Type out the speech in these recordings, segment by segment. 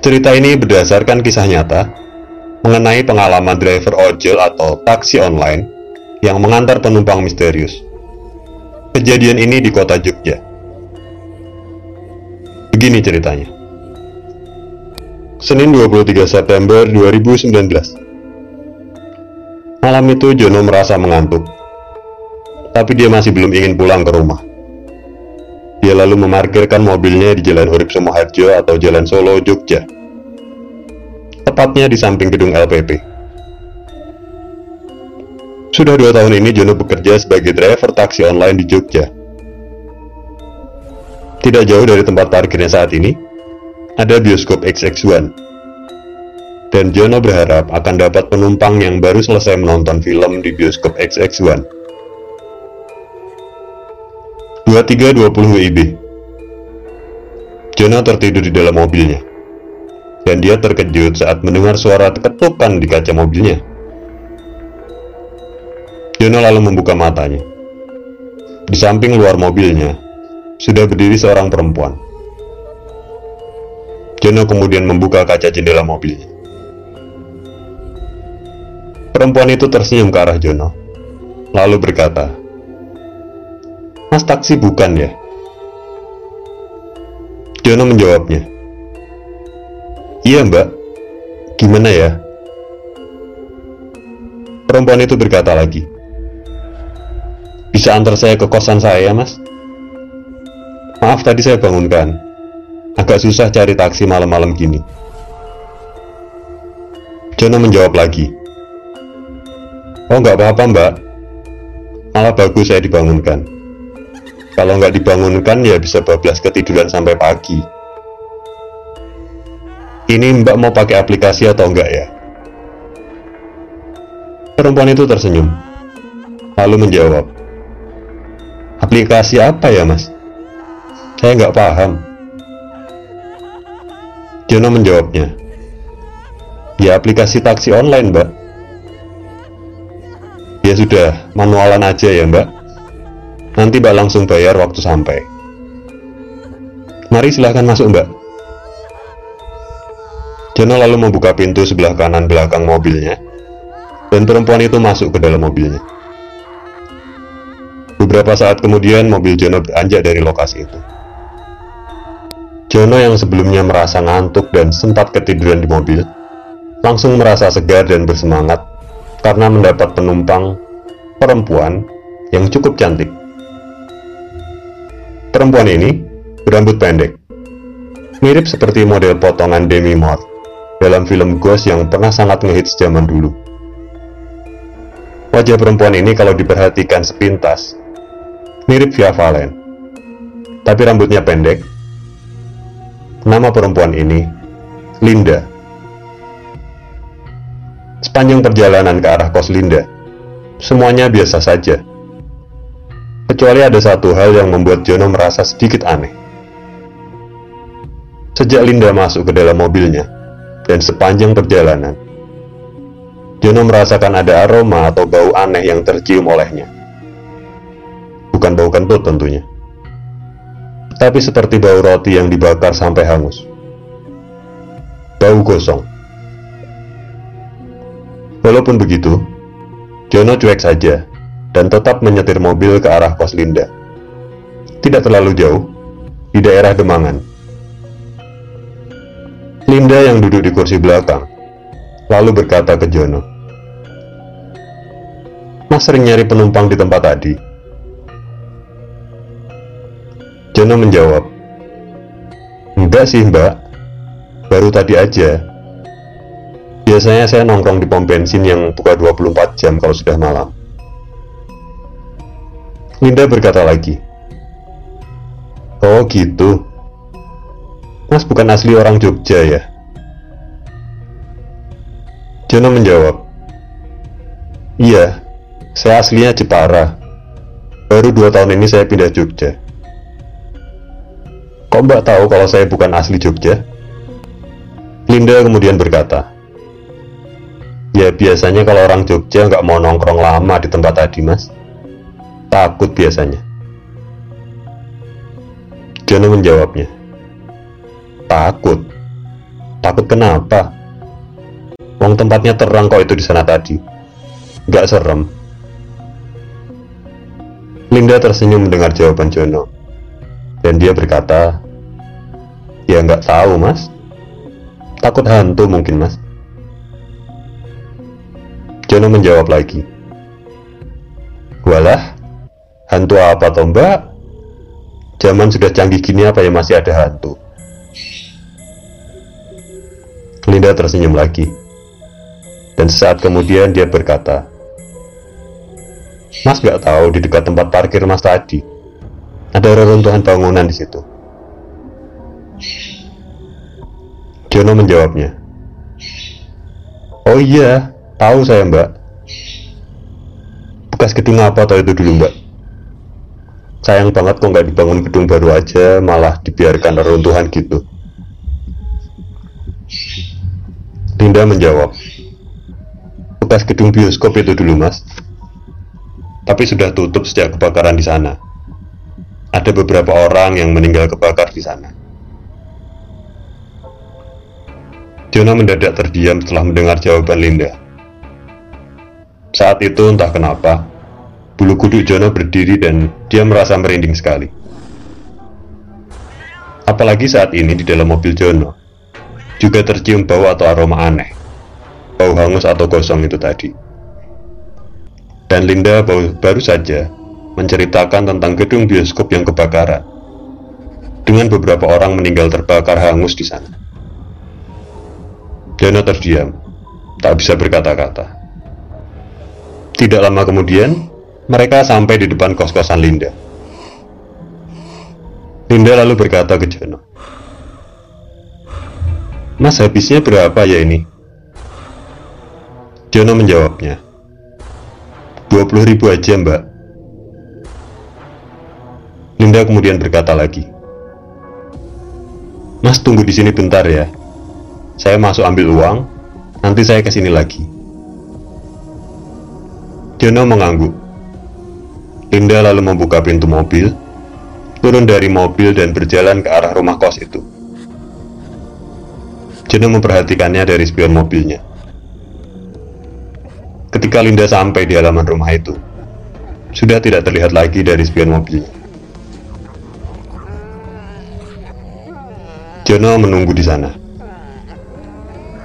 Cerita ini berdasarkan kisah nyata mengenai pengalaman driver ojol atau taksi online yang mengantar penumpang misterius. Kejadian ini di kota Jogja. Begini ceritanya. Senin 23 September 2019. Malam itu Jono merasa mengantuk. Tapi dia masih belum ingin pulang ke rumah. Dia lalu memarkirkan mobilnya di Jalan Urip Sumoharjo atau Jalan Solo, Jogja. Tepatnya di samping gedung LPP. Sudah dua tahun ini Jono bekerja sebagai driver taksi online di Jogja. Tidak jauh dari tempat parkirnya saat ini, ada bioskop XX1. Dan Jono berharap akan dapat penumpang yang baru selesai menonton film di bioskop XX1. 2320 WIB Jono tertidur di dalam mobilnya. Dan dia terkejut saat mendengar suara ketukan di kaca mobilnya. Jono lalu membuka matanya. Di samping luar mobilnya, sudah berdiri seorang perempuan. Jono kemudian membuka kaca jendela mobilnya. Perempuan itu tersenyum ke arah Jono, lalu berkata, Mas taksi bukan ya? Jono menjawabnya, Iya mbak, gimana ya? Perempuan itu berkata lagi, bisa antar saya ke kosan saya, Mas? Maaf tadi saya bangunkan. Agak susah cari taksi malam-malam gini. Jono menjawab lagi. Oh nggak apa-apa mbak. Malah bagus saya dibangunkan. Kalau nggak dibangunkan ya bisa bablas ketiduran sampai pagi. Ini mbak mau pakai aplikasi atau enggak ya? Perempuan itu tersenyum. Lalu menjawab. Aplikasi apa ya mas? Saya nggak paham. Jono menjawabnya. Ya aplikasi taksi online mbak. Ya sudah, manualan aja ya mbak. Nanti mbak langsung bayar waktu sampai. Mari silahkan masuk mbak. Jono lalu membuka pintu sebelah kanan belakang mobilnya, dan perempuan itu masuk ke dalam mobilnya. Beberapa saat kemudian mobil Jono beranjak dari lokasi itu. Jono yang sebelumnya merasa ngantuk dan sempat ketiduran di mobil, langsung merasa segar dan bersemangat karena mendapat penumpang perempuan yang cukup cantik. Perempuan ini berambut pendek, mirip seperti model potongan Demi Moore dalam film Ghost yang pernah sangat ngehits zaman dulu. Wajah perempuan ini kalau diperhatikan sepintas mirip Via Valen. Tapi rambutnya pendek. Nama perempuan ini Linda. Sepanjang perjalanan ke arah kos Linda, semuanya biasa saja. Kecuali ada satu hal yang membuat Jono merasa sedikit aneh. Sejak Linda masuk ke dalam mobilnya, dan sepanjang perjalanan, Jono merasakan ada aroma atau bau aneh yang tercium olehnya bukan bau kentut tentunya. Tapi seperti bau roti yang dibakar sampai hangus. Bau gosong. Walaupun begitu, Jono cuek saja dan tetap menyetir mobil ke arah kos Linda. Tidak terlalu jauh, di daerah Demangan. Linda yang duduk di kursi belakang, lalu berkata ke Jono, Mas sering nyari penumpang di tempat tadi. Jono menjawab, Enggak sih mbak, baru tadi aja. Biasanya saya nongkrong di pom bensin yang buka 24 jam kalau sudah malam. Linda berkata lagi, Oh gitu, Mas bukan asli orang Jogja ya? Jono menjawab, Iya, saya aslinya Jepara. Baru dua tahun ini saya pindah Jogja. Kok mbak tahu kalau saya bukan asli Jogja? Linda kemudian berkata, Ya biasanya kalau orang Jogja nggak mau nongkrong lama di tempat tadi mas Takut biasanya Jono menjawabnya Takut Takut kenapa? Wong tempatnya terang kok itu di sana tadi. Gak serem. Linda tersenyum mendengar jawaban Jono. Dan dia berkata, Ya nggak tahu mas. Takut hantu mungkin mas. Jono menjawab lagi. Walah, hantu apa toh mbak? Zaman sudah canggih gini apa ya masih ada hantu? Linda tersenyum lagi. Dan sesaat kemudian dia berkata, Mas gak tahu di dekat tempat parkir mas tadi, ada reruntuhan bangunan di situ. Jono menjawabnya, Oh iya, tahu saya mbak. Bekas gedung apa atau itu dulu mbak? Sayang banget kok nggak dibangun gedung baru aja, malah dibiarkan reruntuhan gitu. Linda menjawab, bekas gedung bioskop itu dulu mas. Tapi sudah tutup sejak kebakaran di sana. Ada beberapa orang yang meninggal kebakar di sana. Jonah mendadak terdiam setelah mendengar jawaban Linda. Saat itu entah kenapa bulu kuduk Jonah berdiri dan dia merasa merinding sekali apalagi saat ini di dalam mobil Jono juga tercium bau atau aroma aneh bau hangus atau gosong itu tadi. Dan Linda baru saja menceritakan tentang gedung bioskop yang kebakaran, dengan beberapa orang meninggal terbakar hangus di sana. Dana terdiam, tak bisa berkata-kata. Tidak lama kemudian, mereka sampai di depan kos-kosan Linda. Linda lalu berkata ke Jono, Mas habisnya berapa ya ini? Jono menjawabnya. 20 ribu aja mbak. Linda kemudian berkata lagi. Mas tunggu di sini bentar ya. Saya masuk ambil uang, nanti saya ke sini lagi. Jono mengangguk. Linda lalu membuka pintu mobil, turun dari mobil dan berjalan ke arah rumah kos itu. Jono memperhatikannya dari spion mobilnya. Ketika Linda sampai di halaman rumah itu, sudah tidak terlihat lagi dari spion mobilnya. Jono menunggu di sana.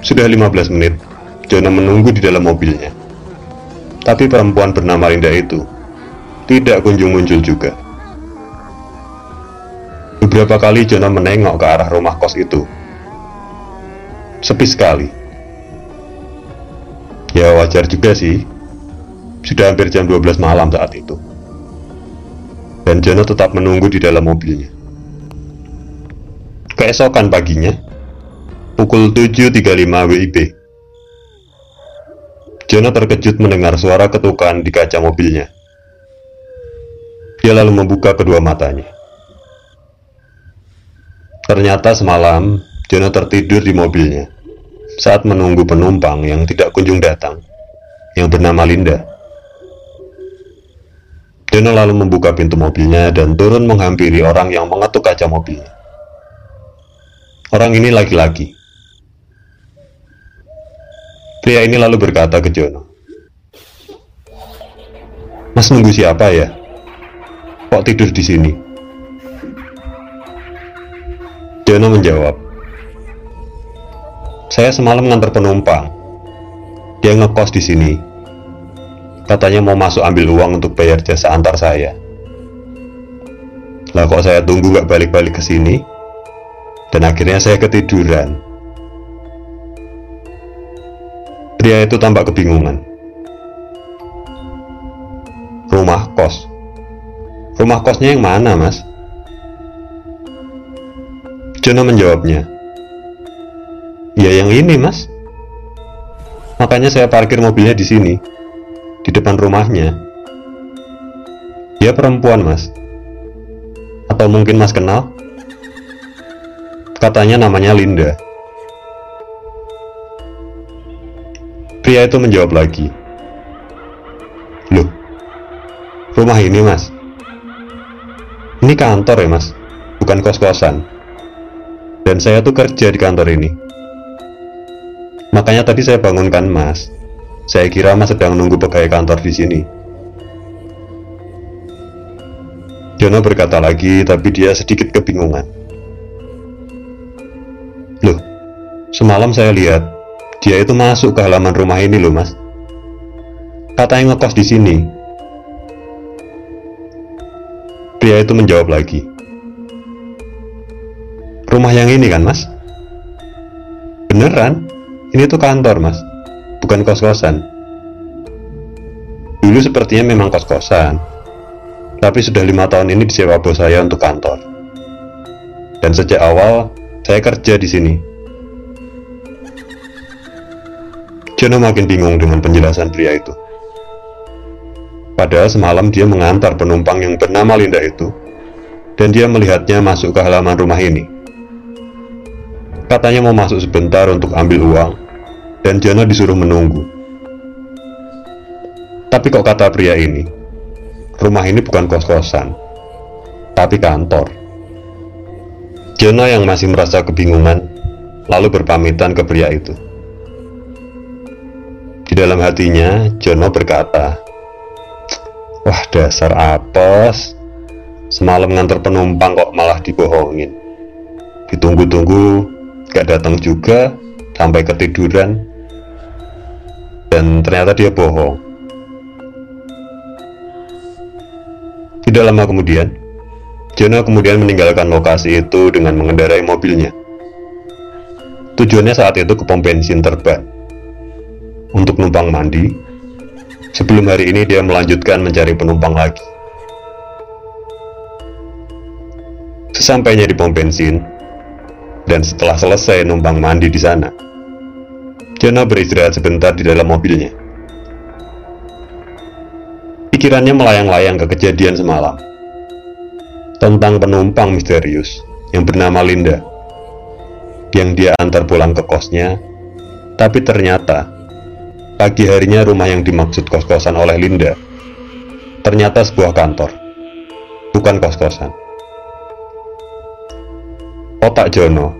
Sudah 15 menit, Jono menunggu di dalam mobilnya. Tapi perempuan bernama Linda itu tidak kunjung muncul juga. Beberapa kali Jono menengok ke arah rumah kos itu. Sepi sekali. Ya wajar juga sih. Sudah hampir jam 12 malam saat itu. Dan Jono tetap menunggu di dalam mobilnya. Keesokan paginya, pukul 7.35 WIB, Jono terkejut mendengar suara ketukan di kaca mobilnya. Dia lalu membuka kedua matanya. Ternyata semalam, Jono tertidur di mobilnya saat menunggu penumpang yang tidak kunjung datang, yang bernama Linda. Deno lalu membuka pintu mobilnya dan turun menghampiri orang yang mengetuk kaca mobilnya. Orang ini laki-laki. Pria ini lalu berkata ke Jono, Mas nunggu siapa ya? Kok tidur di sini? Jono menjawab, saya semalam ngantar penumpang. Dia ngekos di sini. Katanya mau masuk ambil uang untuk bayar jasa antar saya. Lah kok saya tunggu gak balik-balik ke sini? Dan akhirnya saya ketiduran. Pria itu tampak kebingungan. Rumah kosnya yang mana, Mas? Jono menjawabnya, Ya yang ini mas. Makanya saya parkir mobilnya di sini Di depan rumahnya. Dia perempuan mas. Atau mungkin mas kenal? Katanya namanya Linda. Pria itu menjawab lagi. Loh Rumah ini mas Ini kantor ya mas Bukan kos-kosan Dan saya tuh kerja di kantor ini Makanya tadi saya bangunkan Mas. Saya kira Mas sedang nunggu pegawai kantor di sini. Jono berkata lagi, tapi dia sedikit kebingungan. Loh, semalam saya lihat dia itu masuk ke halaman rumah ini loh, Mas. Katanya ngekos di sini. Pria itu menjawab lagi. Rumah yang ini kan, Mas? Beneran? Ini tuh kantor, Mas. Bukan kos-kosan. Dulu sepertinya memang kos-kosan. Tapi sudah lima tahun ini disewa bos saya untuk kantor. Dan sejak awal, saya kerja di sini. Jono makin bingung dengan penjelasan pria itu. Padahal semalam dia mengantar penumpang yang bernama Linda itu, dan dia melihatnya masuk ke halaman rumah ini. Katanya mau masuk sebentar untuk ambil uang, dan Jono disuruh menunggu. Tapi kok kata pria ini, rumah ini bukan kos-kosan, tapi kantor. Jono yang masih merasa kebingungan, lalu berpamitan ke pria itu. Di dalam hatinya, Jono berkata, Wah dasar apes, semalam ngantar penumpang kok malah dibohongin. Ditunggu-tunggu, gak datang juga, sampai ketiduran, dan ternyata dia bohong. Tidak lama kemudian, Jono kemudian meninggalkan lokasi itu dengan mengendarai mobilnya. Tujuannya saat itu ke pom bensin terban untuk numpang mandi. Sebelum hari ini dia melanjutkan mencari penumpang lagi. Sesampainya di pom bensin, dan setelah selesai numpang mandi di sana, Jono beristirahat sebentar di dalam mobilnya. Pikirannya melayang-layang ke kejadian semalam tentang penumpang misterius yang bernama Linda yang dia antar pulang ke kosnya, tapi ternyata Pagi harinya rumah yang dimaksud kos-kosan oleh Linda ternyata sebuah kantor, bukan kos-kosan. Otak Jono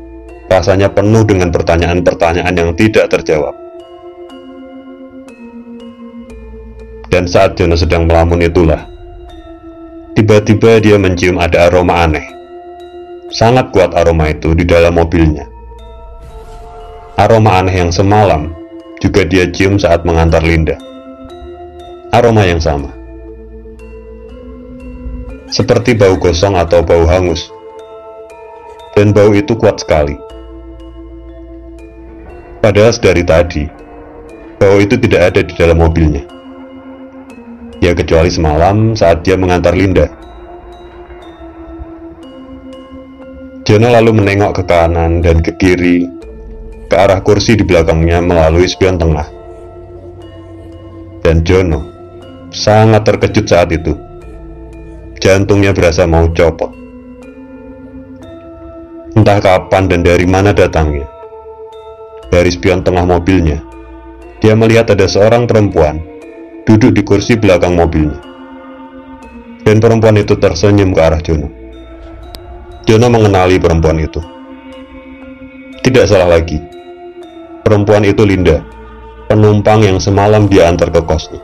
rasanya penuh dengan pertanyaan-pertanyaan yang tidak terjawab. Dan saat Jono sedang melamun itulah, tiba-tiba dia mencium ada aroma aneh. Sangat kuat aroma itu di dalam mobilnya. Aroma aneh yang semalam juga dia cium saat mengantar Linda. Aroma yang sama. Seperti bau gosong atau bau hangus. Dan bau itu kuat sekali. Padahal dari tadi, bau itu tidak ada di dalam mobilnya. Ya kecuali semalam saat dia mengantar Linda. Jono lalu menengok ke kanan dan ke kiri ke arah kursi di belakangnya melalui spion tengah. Dan Jono sangat terkejut saat itu. Jantungnya berasa mau copot. Entah kapan dan dari mana datangnya. Dari spion tengah mobilnya, dia melihat ada seorang perempuan duduk di kursi belakang mobilnya. Dan perempuan itu tersenyum ke arah Jono. Jono mengenali perempuan itu. Tidak salah lagi, Perempuan itu Linda, penumpang yang semalam dia antar ke kosnya.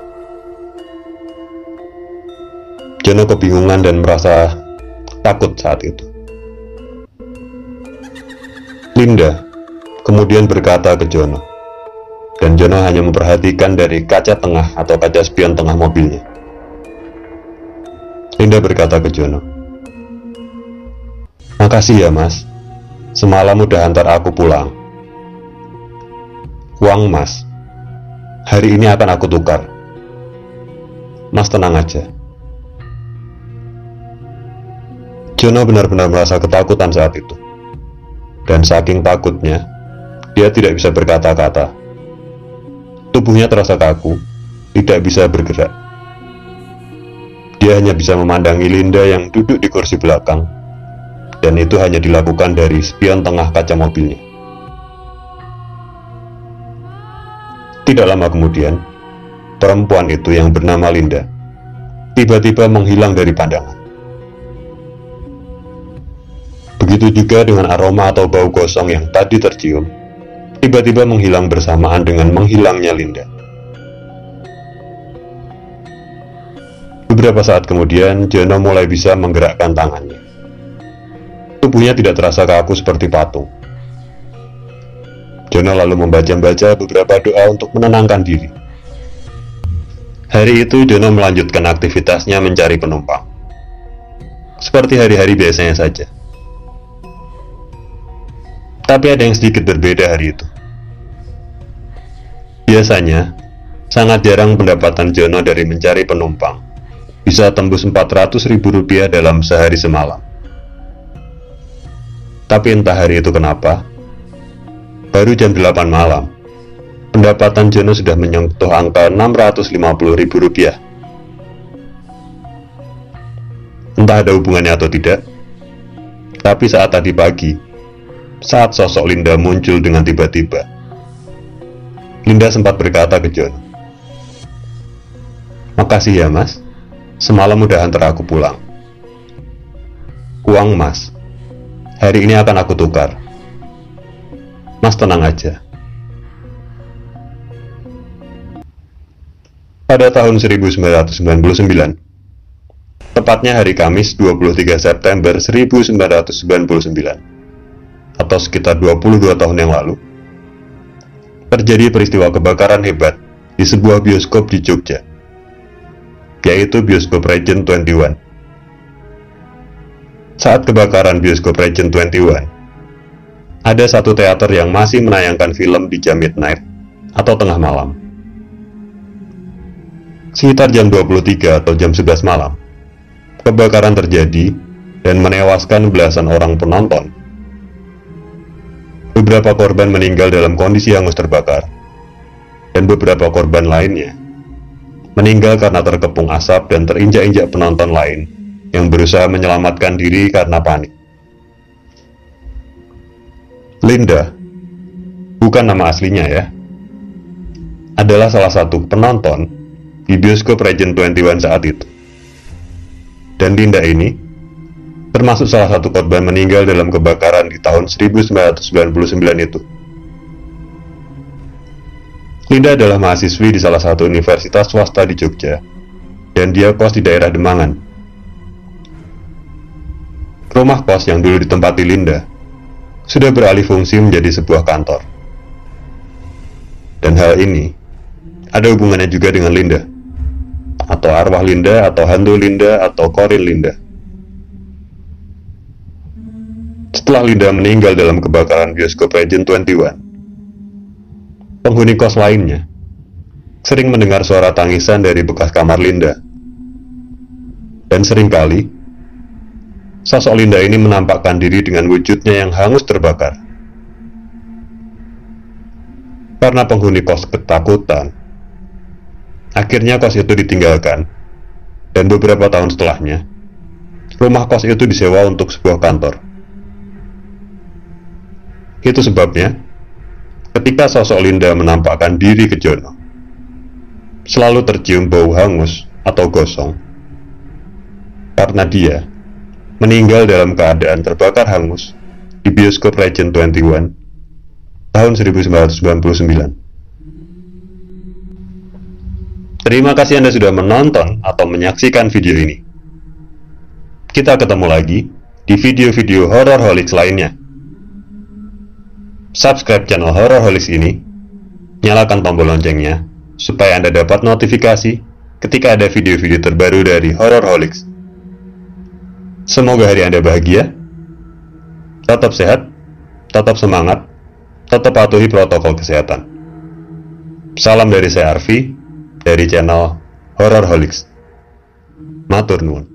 Jono kebingungan dan merasa takut saat itu. Linda kemudian berkata ke Jono, dan Jono hanya memperhatikan dari kaca tengah atau kaca spion tengah mobilnya. Linda berkata ke Jono, Makasih ya mas, semalam udah antar aku pulang uang mas. Hari ini akan aku tukar. Mas tenang aja. Jono benar-benar merasa ketakutan saat itu. Dan saking takutnya, dia tidak bisa berkata-kata. Tubuhnya terasa kaku, tidak bisa bergerak. Dia hanya bisa memandangi Linda yang duduk di kursi belakang, dan itu hanya dilakukan dari spion tengah kaca mobilnya. Tidak lama kemudian, perempuan itu yang bernama Linda tiba-tiba menghilang dari pandangan. Begitu juga dengan aroma atau bau gosong yang tadi tercium, tiba-tiba menghilang bersamaan dengan menghilangnya Linda. Beberapa saat kemudian, Jono mulai bisa menggerakkan tangannya. Tubuhnya tidak terasa kaku seperti patung. Jono lalu membaca-baca beberapa doa untuk menenangkan diri. Hari itu Jono melanjutkan aktivitasnya mencari penumpang. Seperti hari-hari biasanya saja. Tapi ada yang sedikit berbeda hari itu. Biasanya, sangat jarang pendapatan Jono dari mencari penumpang bisa tembus 400 ribu rupiah dalam sehari semalam. Tapi entah hari itu kenapa, baru jam 8 malam, pendapatan Jono sudah menyentuh angka 650 ribu rupiah. Entah ada hubungannya atau tidak, tapi saat tadi pagi, saat sosok Linda muncul dengan tiba-tiba, Linda sempat berkata ke John, Makasih ya mas, semalam udah antar aku pulang. Uang mas, hari ini akan aku tukar. Mas tenang aja. Pada tahun 1999, tepatnya hari Kamis 23 September 1999, atau sekitar 22 tahun yang lalu, terjadi peristiwa kebakaran hebat di sebuah bioskop di Jogja, yaitu Bioskop Regent 21. Saat kebakaran Bioskop Regent 21, ada satu teater yang masih menayangkan film di jam midnight atau tengah malam. Sekitar jam 23 atau jam 11 malam, kebakaran terjadi dan menewaskan belasan orang penonton. Beberapa korban meninggal dalam kondisi hangus terbakar, dan beberapa korban lainnya meninggal karena terkepung asap dan terinjak-injak penonton lain yang berusaha menyelamatkan diri karena panik. Linda, bukan nama aslinya ya, adalah salah satu penonton di bioskop Regent 21 saat itu. Dan Linda ini termasuk salah satu korban meninggal dalam kebakaran di tahun 1999 itu. Linda adalah mahasiswi di salah satu universitas swasta di Jogja, dan dia kos di daerah Demangan. Rumah kos yang dulu ditempati Linda sudah beralih fungsi menjadi sebuah kantor. Dan hal ini ada hubungannya juga dengan Linda, atau arwah Linda, atau hantu Linda, atau korin Linda. Setelah Linda meninggal dalam kebakaran bioskop Regent 21, penghuni kos lainnya sering mendengar suara tangisan dari bekas kamar Linda. Dan sering kali Sosok Linda ini menampakkan diri dengan wujudnya yang hangus terbakar. Karena penghuni kos ketakutan, akhirnya kos itu ditinggalkan, dan beberapa tahun setelahnya, rumah kos itu disewa untuk sebuah kantor. Itu sebabnya, ketika sosok Linda menampakkan diri ke Jono, selalu tercium bau hangus atau gosong. Karena dia meninggal dalam keadaan terbakar hangus di bioskop Regent 21 tahun 1999. Terima kasih Anda sudah menonton atau menyaksikan video ini. Kita ketemu lagi di video-video horror holics lainnya. Subscribe channel horror holics ini, nyalakan tombol loncengnya supaya Anda dapat notifikasi ketika ada video-video terbaru dari horror holics. Semoga hari Anda bahagia, tetap sehat, tetap semangat, tetap patuhi protokol kesehatan. Salam dari saya Arfi, dari channel Horror Holics. Matur nuwun.